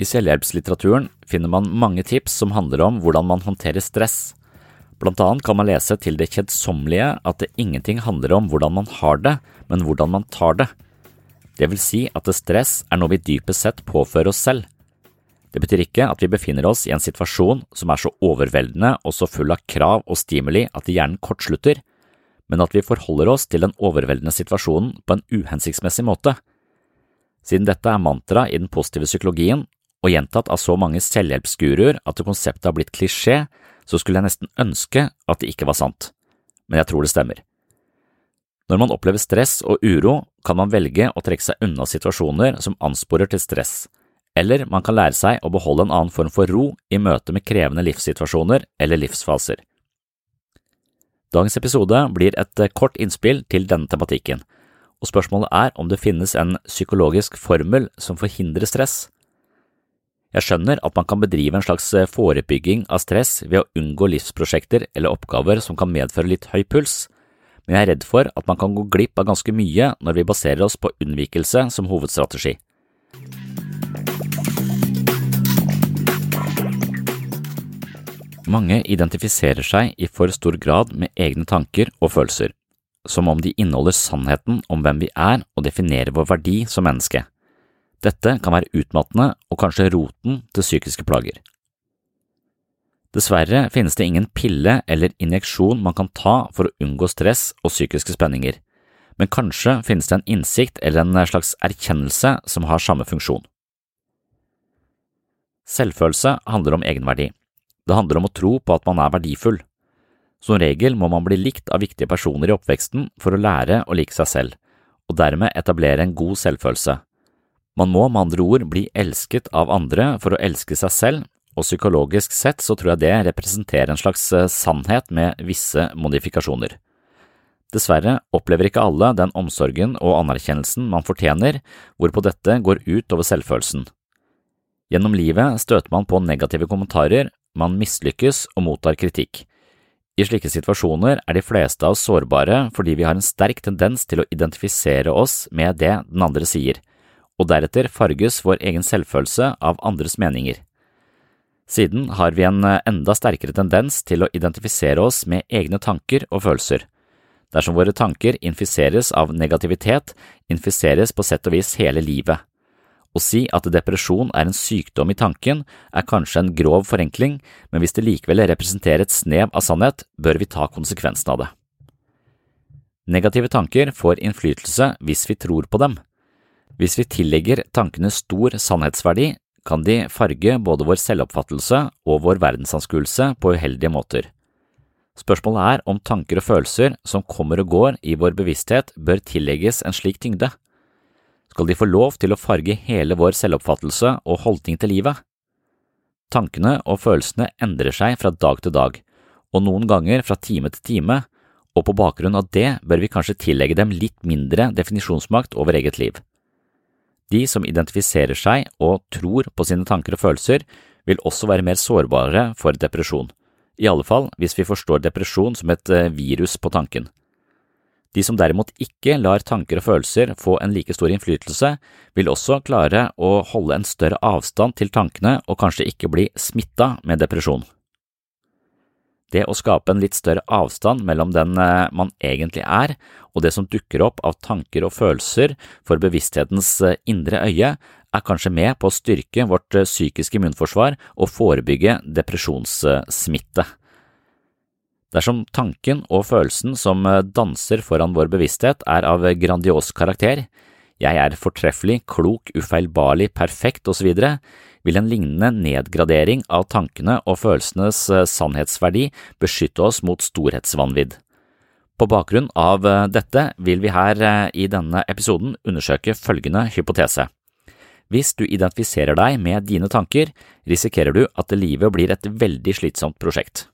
I selvhjelpslitteraturen finner man mange tips som handler om hvordan man håndterer stress. Blant annet kan man lese til det kjedsommelige at det ingenting handler om hvordan man har det, men hvordan man tar det. Det vil si at stress er noe vi dypest sett påfører oss selv. Det betyr ikke at vi befinner oss i en situasjon som er så overveldende og så full av krav og stimuli at hjernen kortslutter, men at vi forholder oss til den overveldende situasjonen på en uhensiktsmessig måte. Siden dette er mantra i den positive psykologien, og gjentatt av så mange selvhjelpsguruer at konseptet har blitt klisjé, så skulle jeg nesten ønske at det ikke var sant, men jeg tror det stemmer. Når man opplever stress og uro, kan man velge å trekke seg unna situasjoner som ansporer til stress, eller man kan lære seg å beholde en annen form for ro i møte med krevende livssituasjoner eller livsfaser. Dagens episode blir et kort innspill til denne tematikken, og spørsmålet er om det finnes en psykologisk formel som forhindrer stress. Jeg skjønner at man kan bedrive en slags forebygging av stress ved å unngå livsprosjekter eller oppgaver som kan medføre litt høy puls, men jeg er redd for at man kan gå glipp av ganske mye når vi baserer oss på unnvikelse som hovedstrategi. Mange identifiserer seg i for stor grad med egne tanker og følelser, som om de inneholder sannheten om hvem vi er og definerer vår verdi som menneske. Dette kan være utmattende og kanskje roten til psykiske plager. Dessverre finnes det ingen pille eller injeksjon man kan ta for å unngå stress og psykiske spenninger, men kanskje finnes det en innsikt eller en slags erkjennelse som har samme funksjon. Selvfølelse handler om egenverdi. Det handler om å tro på at man er verdifull. Som regel må man bli likt av viktige personer i oppveksten for å lære å like seg selv, og dermed etablere en god selvfølelse. Man må med andre ord bli elsket av andre for å elske seg selv, og psykologisk sett så tror jeg det representerer en slags eh, sannhet med visse modifikasjoner. Dessverre opplever ikke alle den omsorgen og anerkjennelsen man fortjener, hvorpå dette går ut over selvfølelsen. Gjennom livet støter man på negative kommentarer, man mislykkes og mottar kritikk. I slike situasjoner er de fleste av oss sårbare fordi vi har en sterk tendens til å identifisere oss med det den andre sier, og deretter farges vår egen selvfølelse av andres meninger. Siden har vi en eh, enda sterkere tendens til å identifisere oss med egne tanker og følelser. Dersom våre tanker infiseres av negativitet, infiseres på sett og vis hele livet. Å si at depresjon er en sykdom i tanken er kanskje en grov forenkling, men hvis det likevel representerer et snev av sannhet, bør vi ta konsekvensen av det. Negative tanker får innflytelse hvis vi tror på dem. Hvis vi tillegger tankene stor sannhetsverdi, kan de farge både vår selvoppfattelse og vår verdensanskuelse på uheldige måter. Spørsmålet er om tanker og følelser som kommer og går i vår bevissthet bør tillegges en slik tyngde. Skal de få lov til å farge hele vår selvoppfattelse og holdning til livet? Tankene og følelsene endrer seg fra dag til dag, og noen ganger fra time til time, og på bakgrunn av det bør vi kanskje tillegge dem litt mindre definisjonsmakt over eget liv. De som identifiserer seg og tror på sine tanker og følelser, vil også være mer sårbare for depresjon, i alle fall hvis vi forstår depresjon som et eh, virus på tanken. De som derimot ikke lar tanker og følelser få en like stor innflytelse, vil også klare å holde en større avstand til tankene og kanskje ikke bli smitta med depresjon. Det å skape en litt større avstand mellom den eh, man egentlig er og det som dukker opp av tanker og følelser for bevissthetens eh, indre øye, er kanskje med på å styrke vårt eh, psykiske immunforsvar og forebygge depresjonssmitte. Dersom tanken og følelsen som danser foran vår bevissthet er av grandios karakter, jeg er fortreffelig, klok, ufeilbarlig, perfekt osv., vil en lignende nedgradering av tankene og følelsenes eh, sannhetsverdi beskytte oss mot storhetsvanvidd. På bakgrunn av eh, dette vil vi her eh, i denne episoden undersøke følgende hypotese. Hvis du identifiserer deg med dine tanker, risikerer du at livet blir et veldig slitsomt prosjekt.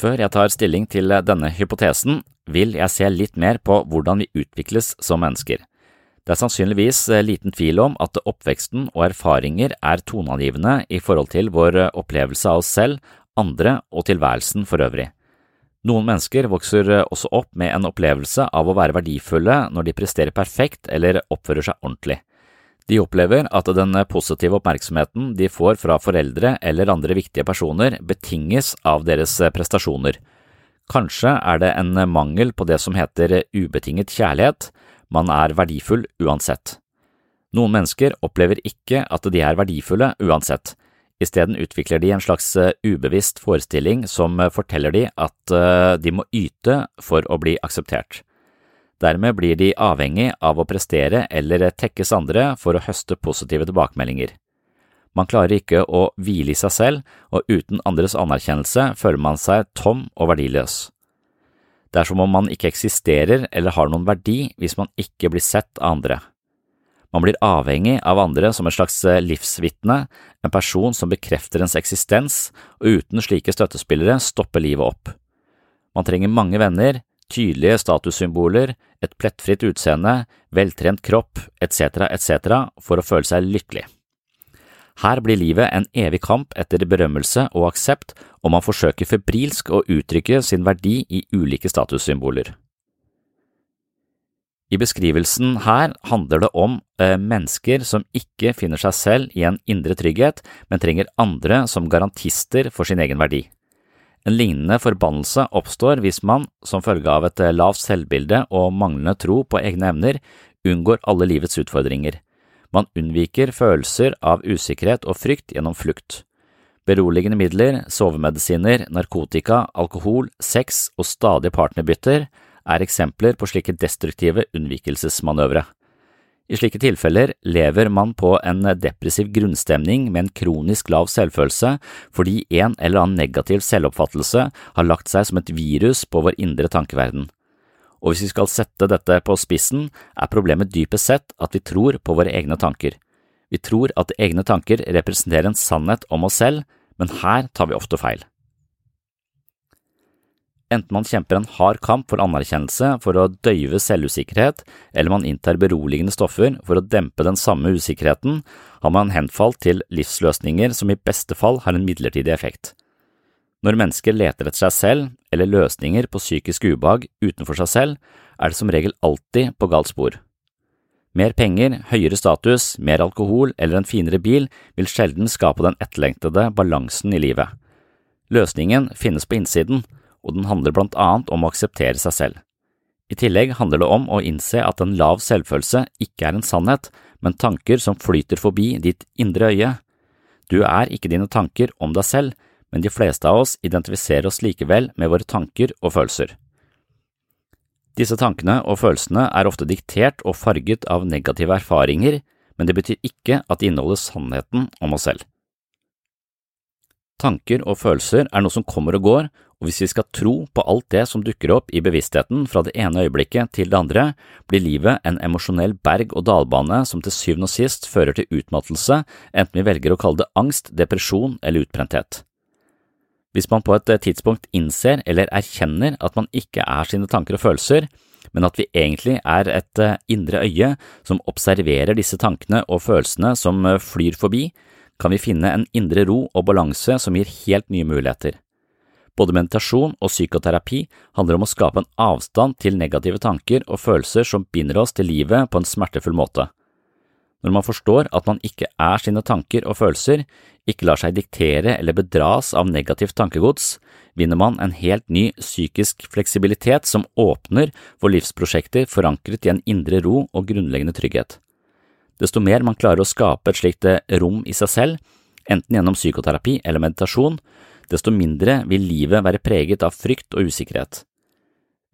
Før jeg tar stilling til denne hypotesen, vil jeg se litt mer på hvordan vi utvikles som mennesker. Det er sannsynligvis eh, liten tvil om at oppveksten og erfaringer er toneangivende i forhold til vår eh, opplevelse av oss selv, andre og tilværelsen for øvrig. Noen mennesker vokser eh, også opp med en opplevelse av å være verdifulle når de presterer perfekt eller oppfører seg ordentlig. De opplever at den positive oppmerksomheten de får fra foreldre eller andre viktige personer, betinges av deres prestasjoner. Kanskje er det en mangel på det som heter ubetinget kjærlighet, man er verdifull uansett. Noen mennesker opplever ikke at de er verdifulle uansett. Isteden utvikler de en slags eh, ubevisst forestilling som eh, forteller de at eh, de må yte for å bli akseptert. Dermed blir de avhengig av å prestere eller tekkes andre for å høste positive tilbakemeldinger. Man klarer ikke å hvile i seg selv, og uten andres anerkjennelse føler man seg tom og verdiløs. Det er som om man ikke eksisterer eller har noen verdi hvis man ikke blir sett av andre. Man blir avhengig av andre som et slags eh, livsvitne, en person som bekrefter ens eksistens, og uten slike støttespillere stopper livet opp. Man trenger mange venner, tydelige statussymboler, et plettfritt utseende, veltrent kropp etc., etc. for å føle seg lykkelig. Her blir livet en evig kamp etter berømmelse og aksept, og man forsøker febrilsk å uttrykke sin verdi i ulike statussymboler. I beskrivelsen her handler det om eh, mennesker som ikke finner seg selv i en indre trygghet, men trenger andre som garantister for sin egen verdi. En lignende forbannelse oppstår hvis man, som følge av et eh, lavt selvbilde og manglende tro på egne evner, unngår alle livets utfordringer. Man unnviker følelser av usikkerhet og frykt gjennom flukt. Beroligende midler, sovemedisiner, narkotika, alkohol, sex og stadige partnerbytter er eksempler på slike destruktive unnvikelsesmanøvre. I slike tilfeller lever man på en depressiv grunnstemning med en kronisk lav selvfølelse fordi en eller annen negativ selvoppfattelse har lagt seg som et virus på vår indre tankeverden og hvis vi skal sette dette på spissen, er problemet dypest sett at vi tror på våre egne tanker. Vi tror at egne tanker representerer en sannhet om oss selv, men her tar vi ofte feil. Enten man kjemper en hard kamp for anerkjennelse for å døyve selvusikkerhet, eller man inntar beroligende stoffer for å dempe den samme usikkerheten, har man henfalt til livsløsninger som i beste fall har en midlertidig effekt. Når mennesker leter etter seg selv eller løsninger på psykisk ubehag utenfor seg selv, er det som regel alltid på galt spor. Mer penger, høyere status, mer alkohol eller en finere bil vil sjelden skape den etterlengtede balansen i livet. Løsningen finnes på innsiden, og den handler blant annet om å akseptere seg selv. I tillegg handler det om å innse at en lav selvfølelse ikke er en sannhet, men tanker som flyter forbi ditt indre øye. Du er ikke dine tanker om deg selv, men de fleste av oss identifiserer oss likevel med våre tanker og følelser. Disse tankene og følelsene er ofte diktert og farget av negative erfaringer, men det betyr ikke at de inneholder sannheten om oss selv. Tanker og følelser er noe som kommer og går, og hvis vi skal tro på alt det som dukker opp i bevisstheten fra det ene øyeblikket til det andre, blir livet en emosjonell berg-og-dal-bane som til syvende og sist fører til utmattelse, enten vi velger å kalle det angst, depresjon eller utbrenthet. Hvis man på et eh, tidspunkt innser eller erkjenner at man ikke er sine tanker og følelser, men at vi egentlig er et eh, indre øye som observerer disse tankene og følelsene som eh, flyr forbi, kan vi finne en indre ro og balanse som gir helt nye muligheter. Både meditasjon og psykoterapi handler om å skape en avstand til negative tanker og følelser som binder oss til livet på en smertefull måte. Når man forstår at man ikke er sine tanker og følelser, ikke lar seg diktere eller bedras av negativt tankegods, vinner man en helt ny psykisk fleksibilitet som åpner for livsprosjekter forankret i en indre ro og grunnleggende trygghet. Desto mer man klarer å skape et slikt rom i seg selv, enten gjennom psykoterapi eller meditasjon, desto mindre vil livet være preget av frykt og usikkerhet.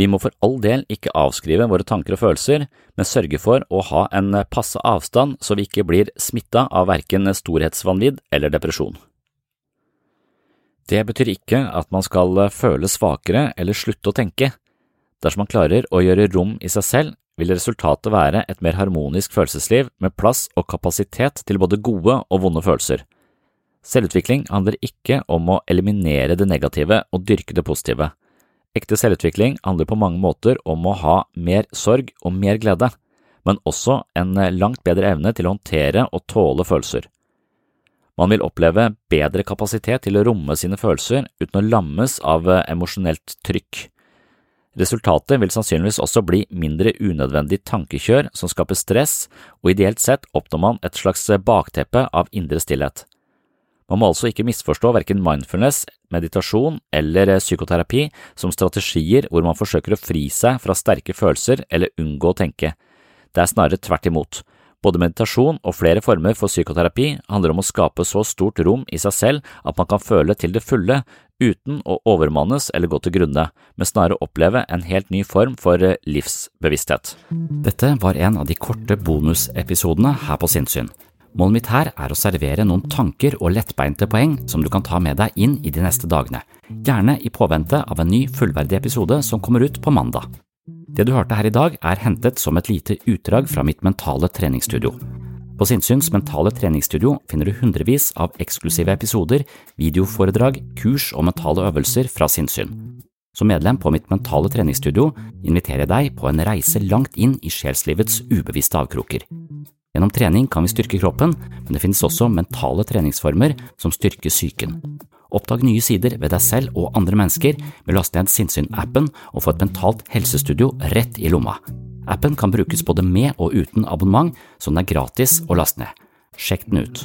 Vi må for all del ikke avskrive våre tanker og følelser, men sørge for å ha en passe avstand så vi ikke blir smitta av verken storhetsvanvidd eller depresjon. Det betyr ikke at man skal føle svakere eller slutte å tenke. Dersom man klarer å gjøre rom i seg selv, vil resultatet være et mer harmonisk følelsesliv med plass og kapasitet til både gode og vonde følelser. Selvutvikling handler ikke om å eliminere det negative og dyrke det positive. Ekte selvutvikling handler på mange måter om å ha mer sorg og mer glede, men også en langt bedre evne til å håndtere og tåle følelser. Man vil oppleve bedre kapasitet til å romme sine følelser uten å lammes av emosjonelt trykk. Resultatet vil sannsynligvis også bli mindre unødvendig tankekjør som skaper stress, og ideelt sett oppnår man et slags bakteppe av indre stillhet. Man må altså ikke misforstå verken mindfulness, meditasjon eller eh, psykoterapi som strategier hvor man forsøker å fri seg fra sterke følelser eller unngå å tenke. Det er snarere tvert imot. Både meditasjon og flere former for psykoterapi handler om å skape så stort rom i seg selv at man kan føle til det fulle uten å overmannes eller gå til grunne, men snarere oppleve en helt ny form for eh, livsbevissthet. Dette var en av de korte bonusepisodene her på Sinnsyn. Målet mitt her er å servere noen tanker og lettbeinte poeng som du kan ta med deg inn i de neste dagene, gjerne i påvente av en ny fullverdig episode som kommer ut på mandag. Det du hørte her i dag er hentet som et lite utdrag fra mitt mentale treningsstudio. På Sinnsyns mentale treningsstudio finner du hundrevis av eksklusive episoder, videoforedrag, kurs og mentale øvelser fra sinnssyn. Som medlem på mitt mentale treningsstudio inviterer jeg deg på en reise langt inn i sjelslivets ubevisste avkroker. Gjennom trening kan vi styrke kroppen, men det finnes også mentale treningsformer som styrker psyken. Oppdag nye sider ved deg selv og andre mennesker med å laste ned Sinnsyn-appen og få et mentalt helsestudio rett i lomma. Appen kan brukes både med og uten abonnement, så den er gratis å laste ned. Sjekk den ut.